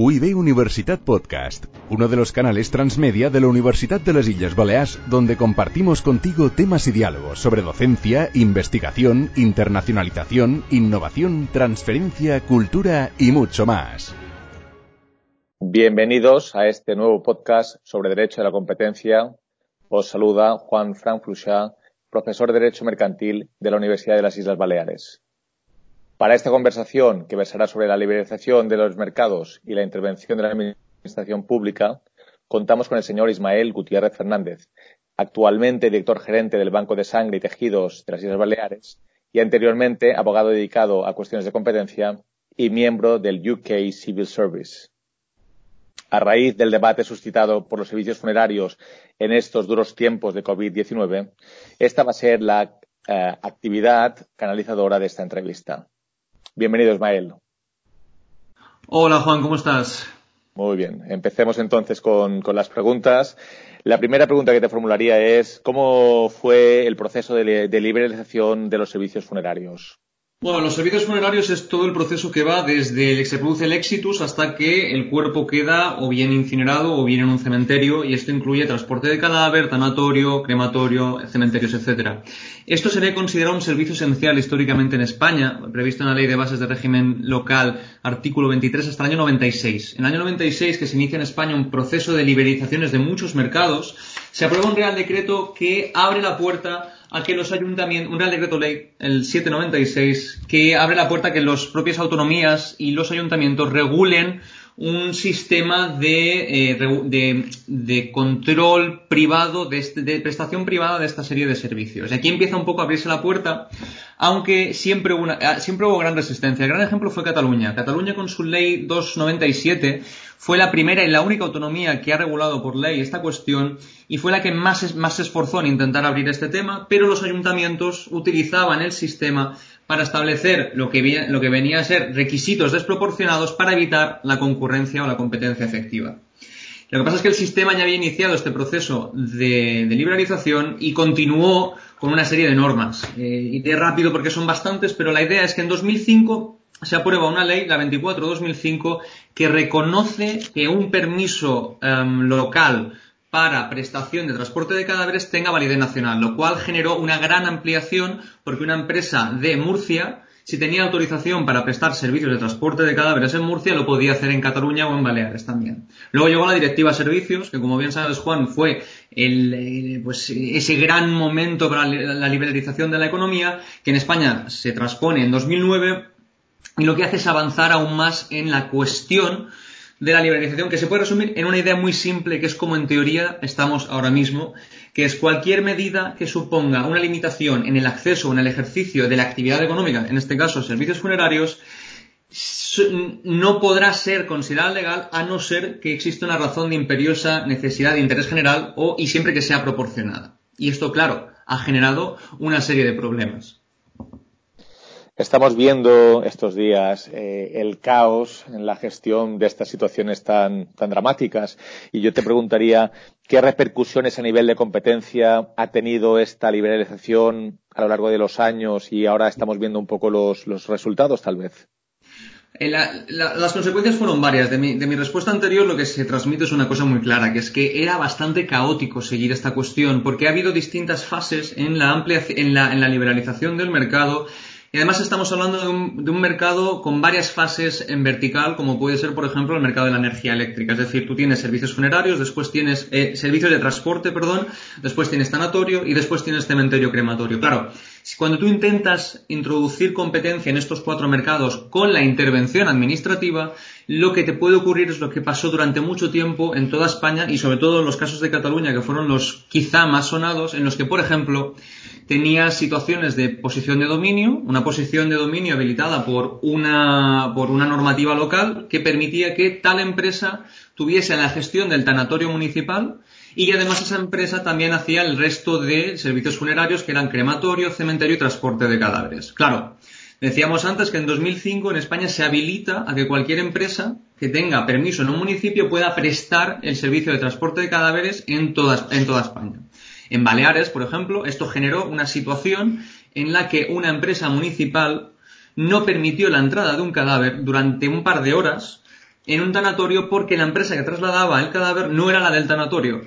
UIB Universitat Podcast, uno de los canales transmedia de la Universidad de las Islas Baleares, donde compartimos contigo temas y diálogos sobre docencia, investigación, internacionalización, innovación, transferencia, cultura y mucho más. Bienvenidos a este nuevo podcast sobre Derecho de la Competencia. Os saluda Juan Frank Fluchá, profesor de Derecho Mercantil de la Universidad de las Islas Baleares. Para esta conversación, que versará sobre la liberalización de los mercados y la intervención de la Administración Pública, contamos con el señor Ismael Gutiérrez Fernández, actualmente director gerente del Banco de Sangre y Tejidos de las Islas Baleares y anteriormente abogado dedicado a cuestiones de competencia y miembro del UK Civil Service. A raíz del debate suscitado por los servicios funerarios en estos duros tiempos de COVID-19, esta va a ser la eh, actividad canalizadora de esta entrevista. Bienvenido, Ismael. Hola, Juan, ¿cómo estás? Muy bien. Empecemos entonces con, las preguntas. La primera pregunta que te formularía es, ¿cómo fue el proceso de, de liberalización de los servicios funerarios? Bueno, los servicios funerarios es todo el proceso que va desde que se produce el exitus hasta que el cuerpo queda o bien incinerado o bien en un cementerio y esto incluye transporte de cadáver, tanatorio, crematorio, cementerios, etc. Esto se ve considerado un servicio esencial históricamente en España, previsto en la Ley de Bases de Régimen Local, artículo 23, hasta el año 96. En el año 96, que se inicia en España un proceso de liberalizaciones de muchos mercados, se aprueba un Real Decreto que abre la puerta a que los ayuntamientos, un Real Decreto Ley, el 796, que abre la puerta a que las propias autonomías y los ayuntamientos regulen un sistema de, eh, de, control privado, este, de, prestación privada de esta serie de servicios. Y aquí empieza un poco a abrirse la puerta, aunque siempre hubo, ah, siempre hubo gran resistencia. El gran ejemplo fue Cataluña. Cataluña con su ley 297 fue la primera y la única autonomía que ha regulado por ley esta cuestión y fue la que más, más se esforzó en intentar abrir este tema, pero los ayuntamientos utilizaban el sistema para establecer lo que, lo que venía a ser requisitos desproporcionados para evitar la concurrencia o la competencia efectiva. Lo que pasa es que el sistema ya había iniciado este proceso de, liberalización y continuó con una serie de normas. Eh, de rápido porque son bastantes, pero la idea es que en 2005 se aprueba una ley, la 24-2005, que reconoce que un permiso em, local para prestación de transporte de cadáveres tenga validez nacional, lo cual generó una gran ampliación porque una empresa de Murcia, si tenía autorización para prestar servicios de transporte de cadáveres en Murcia, lo podía hacer en Cataluña o en Baleares también. Luego llegó la directiva servicios, que como bien sabes Juan, fue el, pues, ese gran momento para la liberalización de la economía, que en España se transpone en 2009 y lo que hace es avanzar aún más en la cuestión de la liberalización, que se puede resumir en una idea muy simple, que es como en teoría estamos ahora mismo, que es cualquier medida que suponga una limitación en el acceso o en el ejercicio de la actividad económica, en este caso servicios funerarios, no podrá ser considerada legal a no ser que exista una razón de imperiosa necesidad de interés general o y siempre que sea proporcionada. Y esto, claro, ha generado una serie de problemas. Estamos viendo estos días eh, el caos en la gestión de estas situaciones tan, tan dramáticas y yo te preguntaría qué repercusiones a nivel de competencia ha tenido esta liberalización a lo largo de los años y ahora estamos viendo un poco los, los resultados tal vez. Eh, las consecuencias fueron varias. De mi, de mi, respuesta anterior lo que se transmite es una cosa muy clara, que es que era bastante caótico seguir esta cuestión, porque ha habido distintas fases en la, en la, en la liberalización del mercado y además estamos hablando de un, mercado con varias fases en vertical, como puede ser, por ejemplo, el mercado de la energía eléctrica. Es decir, tú tienes servicios funerarios, después tienes eh, servicios de transporte, perdón, después tienes tanatorio y después tienes cementerio crematorio. Claro, cuando tú intentas introducir competencia en estos cuatro mercados con la intervención administrativa, lo que te puede ocurrir es lo que pasó durante mucho tiempo en toda España y sobre todo en los casos de Cataluña, que fueron los quizá más sonados, en los que, por ejemplo, tenía situaciones de posición de dominio, una posición de dominio habilitada por una, por una normativa local que permitía que tal empresa tuviese la gestión del tanatorio municipal y además esa empresa también hacía el resto de servicios funerarios que eran crematorio, cementerio y transporte de cadáveres. Claro, decíamos antes que en 2005 en España se habilita a que cualquier empresa que tenga permiso en un municipio pueda prestar el servicio de transporte de cadáveres en toda, en toda España. En Baleares, por ejemplo, esto generó una situación en la que una empresa municipal no permitió la entrada de un cadáver durante un par de horas en un tanatorio porque la empresa que trasladaba el cadáver no era la del tanatorio,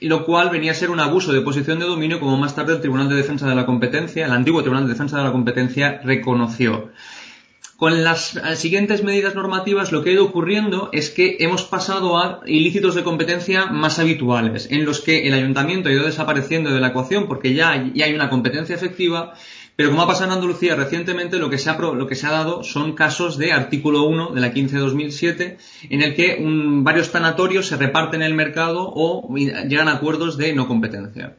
lo cual venía a ser un abuso de posición de dominio como más tarde el Tribunal de Defensa de la Competencia, el antiguo Tribunal de Defensa de la Competencia reconoció. Con las eh, siguientes medidas normativas lo que ha ido ocurriendo es que hemos pasado a ilícitos de competencia más habituales, en los que el ayuntamiento ha ido desapareciendo de la ecuación porque ya hay, una competencia efectiva, pero como ha pasado en Andalucía recientemente, lo que, se ha, lo que se ha dado son casos de artículo 1 de la 15 de 2007, en el que varios tanatorios se reparten el mercado o llegan a acuerdos de no competencia.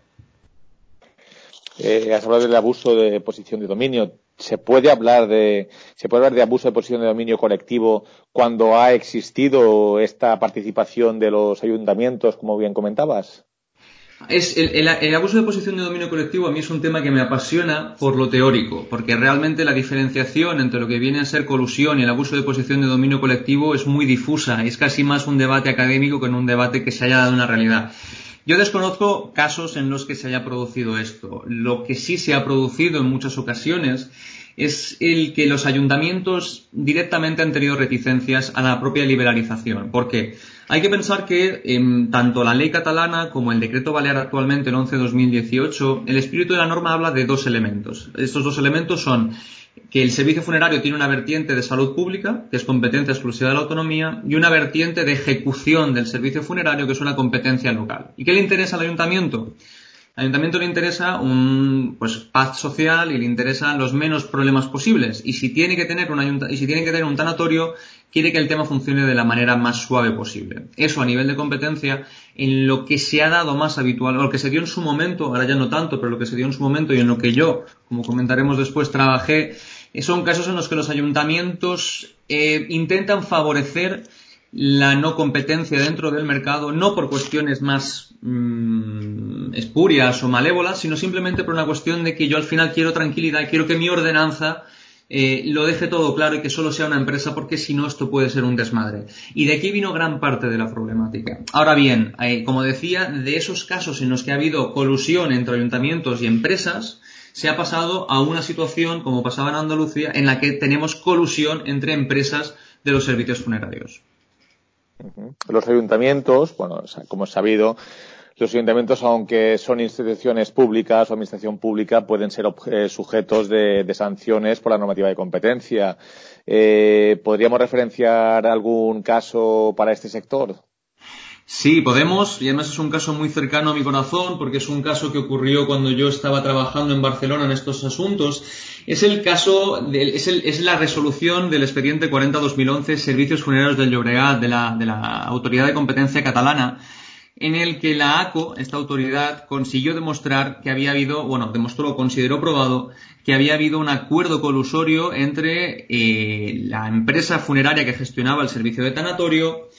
Eh, has hablado del abuso de posición de dominio se puede hablar de se puede hablar de abuso de posición de dominio colectivo cuando ha existido esta participación de los ayuntamientos, como bien comentabas. Es el, abuso de posición de dominio colectivo a mí es un tema que me apasiona por lo teórico, porque realmente la diferenciación entre lo que viene a ser colusión y el abuso de posición de dominio colectivo es muy difusa, es casi más un debate académico que en un debate que se haya dado una realidad. Yo desconozco casos en los que se haya producido esto. Lo que sí se ha producido en muchas ocasiones es el que los ayuntamientos directamente han tenido reticencias a la propia liberalización. ¿Por qué? Hay que pensar que en tanto la ley catalana como el decreto balear actualmente, el 11-2018, el espíritu de la norma habla de dos elementos. Estos dos elementos son que el servicio funerario tiene una vertiente de salud pública, que es competencia exclusiva de la autonomía, y una vertiente de ejecución del servicio funerario, que es una competencia local. ¿Y qué le interesa al ayuntamiento? Al ayuntamiento le interesa un pues paz social y le interesan los menos problemas posibles. Y si tiene que tener un y si tiene que tener un tanatorio, quiere que el tema funcione de la manera más suave posible. Eso a nivel de competencia, en lo que se ha dado más habitual, o lo que se dio en su momento, ahora ya no tanto, pero lo que se dio en su momento y en lo que yo, como comentaremos después, trabajé, son casos en los que los ayuntamientos eh, intentan favorecer la no competencia dentro del mercado, no por cuestiones más mm, espurias o malévolas, sino simplemente por una cuestión de que yo al final quiero tranquilidad, quiero que mi ordenanza eh, lo deje todo claro y que solo sea una empresa porque si no esto puede ser un desmadre. Y de aquí vino gran parte de la problemática. Ahora bien, eh, como decía, de esos casos en los que ha habido colusión entre ayuntamientos y empresas, se ha pasado a una situación, como pasaba en Andalucía, en la que tenemos colusión entre empresas de los servicios funerarios. Los ayuntamientos, bueno, como es sabido, los ayuntamientos, aunque son instituciones públicas o administración pública, pueden ser eh, sujetos de, sanciones por la normativa de competencia. Eh, ¿Podríamos referenciar algún caso para este sector? Sí, podemos, y además es un caso muy cercano a mi corazón, porque es un caso que ocurrió cuando yo estaba trabajando en Barcelona en estos asuntos. Es el caso, es, la resolución del expediente 40-2011, Servicios Funerarios del Llobregat, de la, de la Autoridad de Competencia Catalana, en el que la ACO, esta autoridad, consiguió demostrar que había habido, bueno, demostró, consideró probado que había habido un acuerdo colusorio entre eh, la empresa funeraria que gestionaba el servicio de tanatorio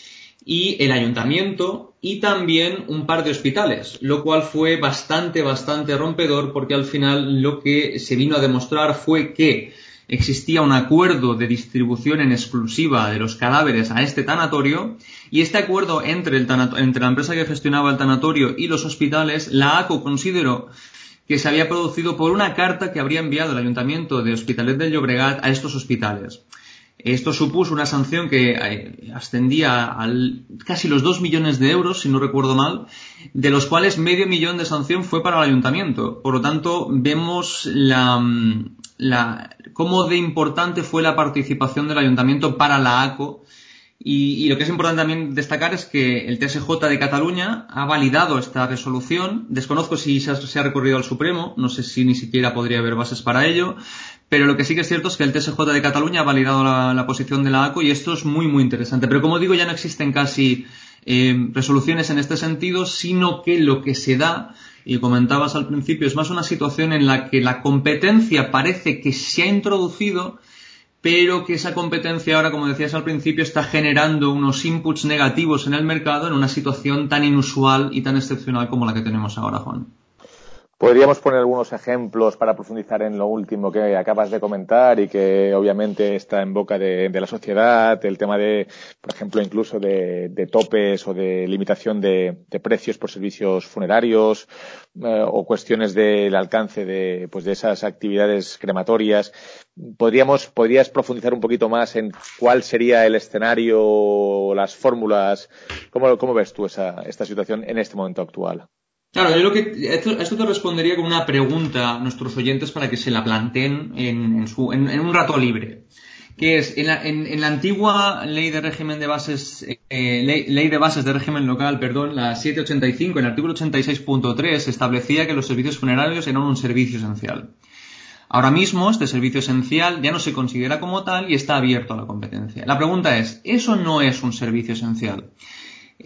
y el ayuntamiento y también un par de hospitales, lo cual fue bastante, bastante rompedor porque al final lo que se vino a demostrar fue que existía un acuerdo de distribución en exclusiva de los cadáveres a este tanatorio y este acuerdo entre, el entre la empresa que gestionaba el tanatorio y los hospitales, la ACO consideró que se había producido por una carta que habría enviado el Ayuntamiento de Hospitalet del Llobregat a estos hospitales. Esto supuso una sanción que eh, ascendía a casi los dos millones de euros, si no recuerdo mal, de los cuales medio millón de sanción fue para el ayuntamiento. Por lo tanto, vemos la, mm, la, cómo de importante fue la participación del ayuntamiento para la ACO. Y, lo que es importante también destacar es que el TSJ de Cataluña ha validado esta resolución. Desconozco si se ha, recorrido al Supremo, no sé si ni siquiera podría haber bases para ello, pero lo que sí que es cierto es que el TSJ de Cataluña ha validado la, posición de la ACO y esto es muy, muy interesante. Pero como digo, ya no existen casi eh, resoluciones en este sentido, sino que lo que se da y comentabas al principio, es más una situación en la que la competencia parece que se ha introducido, pero que esa competencia ahora, como decías al principio, está generando unos inputs negativos en el mercado en una situación tan inusual y tan excepcional como la que tenemos ahora, Juan. Podríamos poner algunos ejemplos para profundizar en lo último que acabas de comentar y que obviamente está en boca de, la sociedad, el tema de, por ejemplo, incluso de, topes o de limitación de, precios por servicios funerarios eh, o cuestiones del alcance de, pues de esas actividades crematorias. Podríamos, podrías profundizar un poquito más en cuál sería el escenario, las fórmulas. ¿Cómo, cómo ves tú esa, esta situación en este momento actual? Claro, yo lo que esto, te respondería con una pregunta a nuestros oyentes para que se la planteen en, un rato libre. Que es, en la, antigua ley de régimen de bases, eh, ley, de bases de régimen local, perdón, la 785, en el artículo 86.3 establecía que los servicios funerarios eran un servicio esencial. Ahora mismo este servicio esencial ya no se considera como tal y está abierto a la competencia. La pregunta es, ¿eso no es un servicio esencial?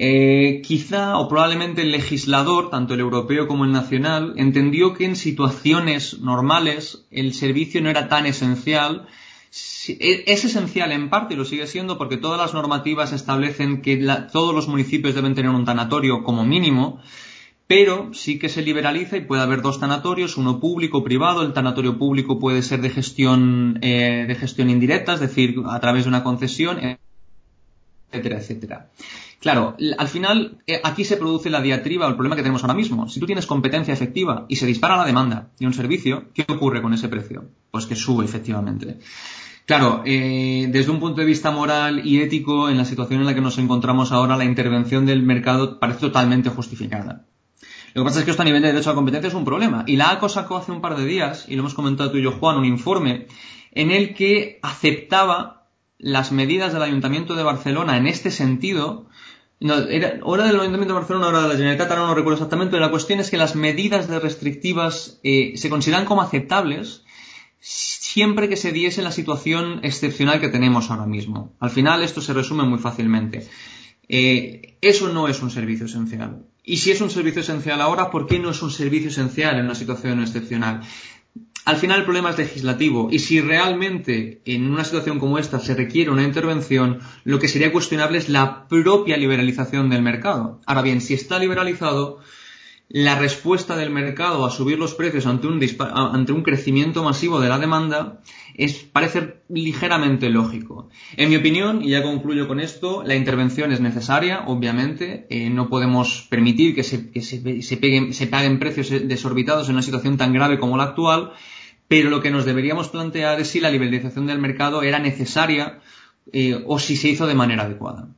Eh, quizá o probablemente el legislador, tanto el europeo como el nacional, entendió que en situaciones normales el servicio no era tan esencial. E, es esencial en parte y lo sigue siendo porque todas las normativas establecen que todos los municipios deben tener un tanatorio como mínimo, pero sí que se liberaliza y puede haber dos tanatorios, uno público privado. El tanatorio público puede ser de gestión, eh, de gestión indirecta, es decir, a través de una concesión, etcétera, etcétera. Claro, al final eh, aquí se produce la diatriba o el problema que tenemos ahora mismo. Si tú tienes competencia efectiva y se dispara la demanda de un servicio, ¿qué ocurre con ese precio? Pues que sube efectivamente. Claro, eh, desde un punto de vista moral y ético, en la situación en la que nos encontramos ahora, la intervención del mercado parece totalmente justificada. Lo que pasa es que esto a nivel de derecho a la competencia es un problema. Y la ACO sacó hace un par de días, y lo hemos comentado tú y yo, Juan, un informe en el que aceptaba las medidas del Ayuntamiento de Barcelona en este sentido, no, era hora del Ayuntamiento de Barcelona, hora de la Generalitat, ahora no recuerdo exactamente, pero la cuestión es que las medidas de restrictivas eh, se consideran como aceptables siempre que se diese la situación excepcional que tenemos ahora mismo. Al final esto se resume muy fácilmente. Eh, eso no es un servicio esencial. Y si es un servicio esencial ahora, ¿por qué no es un servicio esencial en una situación excepcional? Al final el problema es legislativo y si realmente en una situación como esta se requiere una intervención, lo que sería cuestionable es la propia liberalización del mercado. Ahora bien, si está liberalizado, la respuesta del mercado a subir los precios ante un, ante un crecimiento masivo de la demanda es, parece ligeramente lógico. En mi opinión, y ya concluyo con esto, la intervención es necesaria, obviamente. Eh, no podemos permitir que, se, que se, se, peguen, se paguen precios desorbitados en una situación tan grave como la actual pero lo que nos deberíamos plantear es si la liberalización del mercado era necesaria eh, o si se hizo de manera adecuada.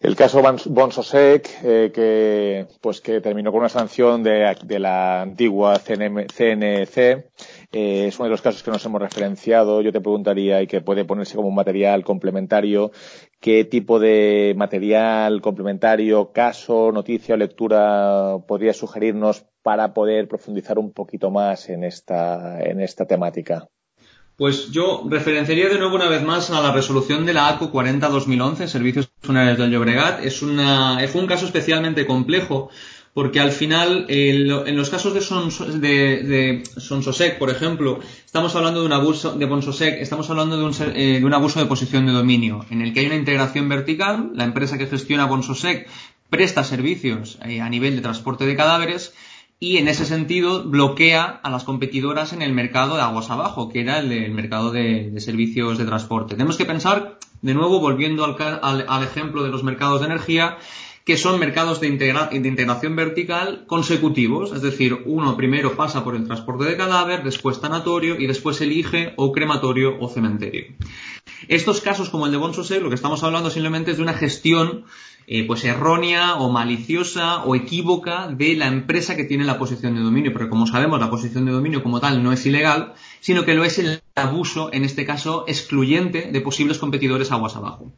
El caso Bonsosec, eh, que, pues que terminó con una sanción de, la antigua CNC, eh, es uno de los casos que nos hemos referenciado. Yo te preguntaría, y que puede ponerse como un material complementario, ¿qué tipo de material complementario, caso, noticia o lectura podría sugerirnos para poder profundizar un poquito más en esta, en esta temática? Pues yo referenciaría de nuevo una vez más a la resolución de la ACO 40-2011, Servicios Funerarios del Llobregat. Es, una, fue un caso especialmente complejo porque al final, en los casos de, de, Sonsosec, por ejemplo, estamos hablando de un abuso de Bonsosec, estamos hablando de un, eh, de un, abuso de posición de dominio, en el que hay una integración vertical, la empresa que gestiona Bonsosec presta servicios eh, a nivel de transporte de cadáveres, y en ese sentido bloquea a las competidoras en el mercado de aguas abajo, que era el, mercado de, servicios de transporte. Tenemos que pensar, de nuevo, volviendo al, ejemplo de los mercados de energía, que son mercados de, de, integración vertical consecutivos, es decir, uno primero pasa por el transporte de cadáver, después tanatorio y después elige o crematorio o cementerio. Estos casos como el de Bonsose, lo que estamos hablando simplemente es de una gestión eh, pues errónea o maliciosa o equívoca de la empresa que tiene la posición de dominio, porque como sabemos la posición de dominio como tal no es ilegal, sino que lo es el abuso, en este caso excluyente, de posibles competidores aguas abajo.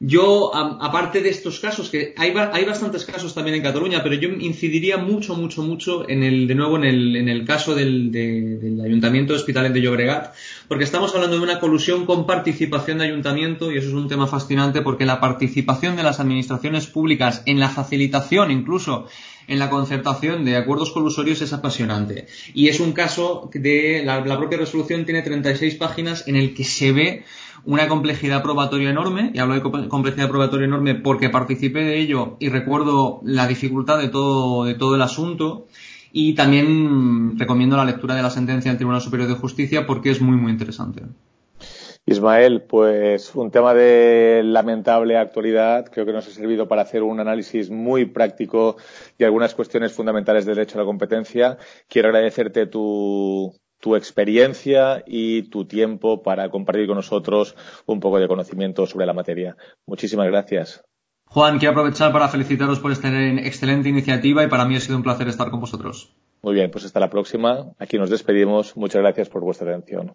Yo, aparte de estos casos, que hay, hay, bastantes casos también en Cataluña, pero yo incidiría mucho, mucho, mucho en el, de nuevo, en el, en el caso del, del Ayuntamiento de Hospitalet de Llobregat, porque estamos hablando de una colusión con participación de ayuntamiento y eso es un tema fascinante porque la participación de las administraciones públicas en la facilitación, incluso en la concertación de acuerdos colusorios es apasionante. Y es un caso de, la, la propia resolución tiene 36 páginas en el que se ve una complejidad probatoria enorme, y hablo de complejidad probatoria enorme porque participé de ello y recuerdo la dificultad de todo, de todo el asunto, y también recomiendo la lectura de la sentencia del Tribunal Superior de Justicia porque es muy, muy interesante. Ismael, pues un tema de lamentable actualidad. Creo que nos ha servido para hacer un análisis muy práctico y algunas cuestiones fundamentales del derecho a la competencia. Quiero agradecerte tu, tu experiencia y tu tiempo para compartir con nosotros un poco de conocimiento sobre la materia. Muchísimas gracias. Juan, quiero aprovechar para felicitaros por esta excelente iniciativa y para mí ha sido un placer estar con vosotros. Muy bien, pues hasta la próxima. Aquí nos despedimos. Muchas gracias por vuestra atención.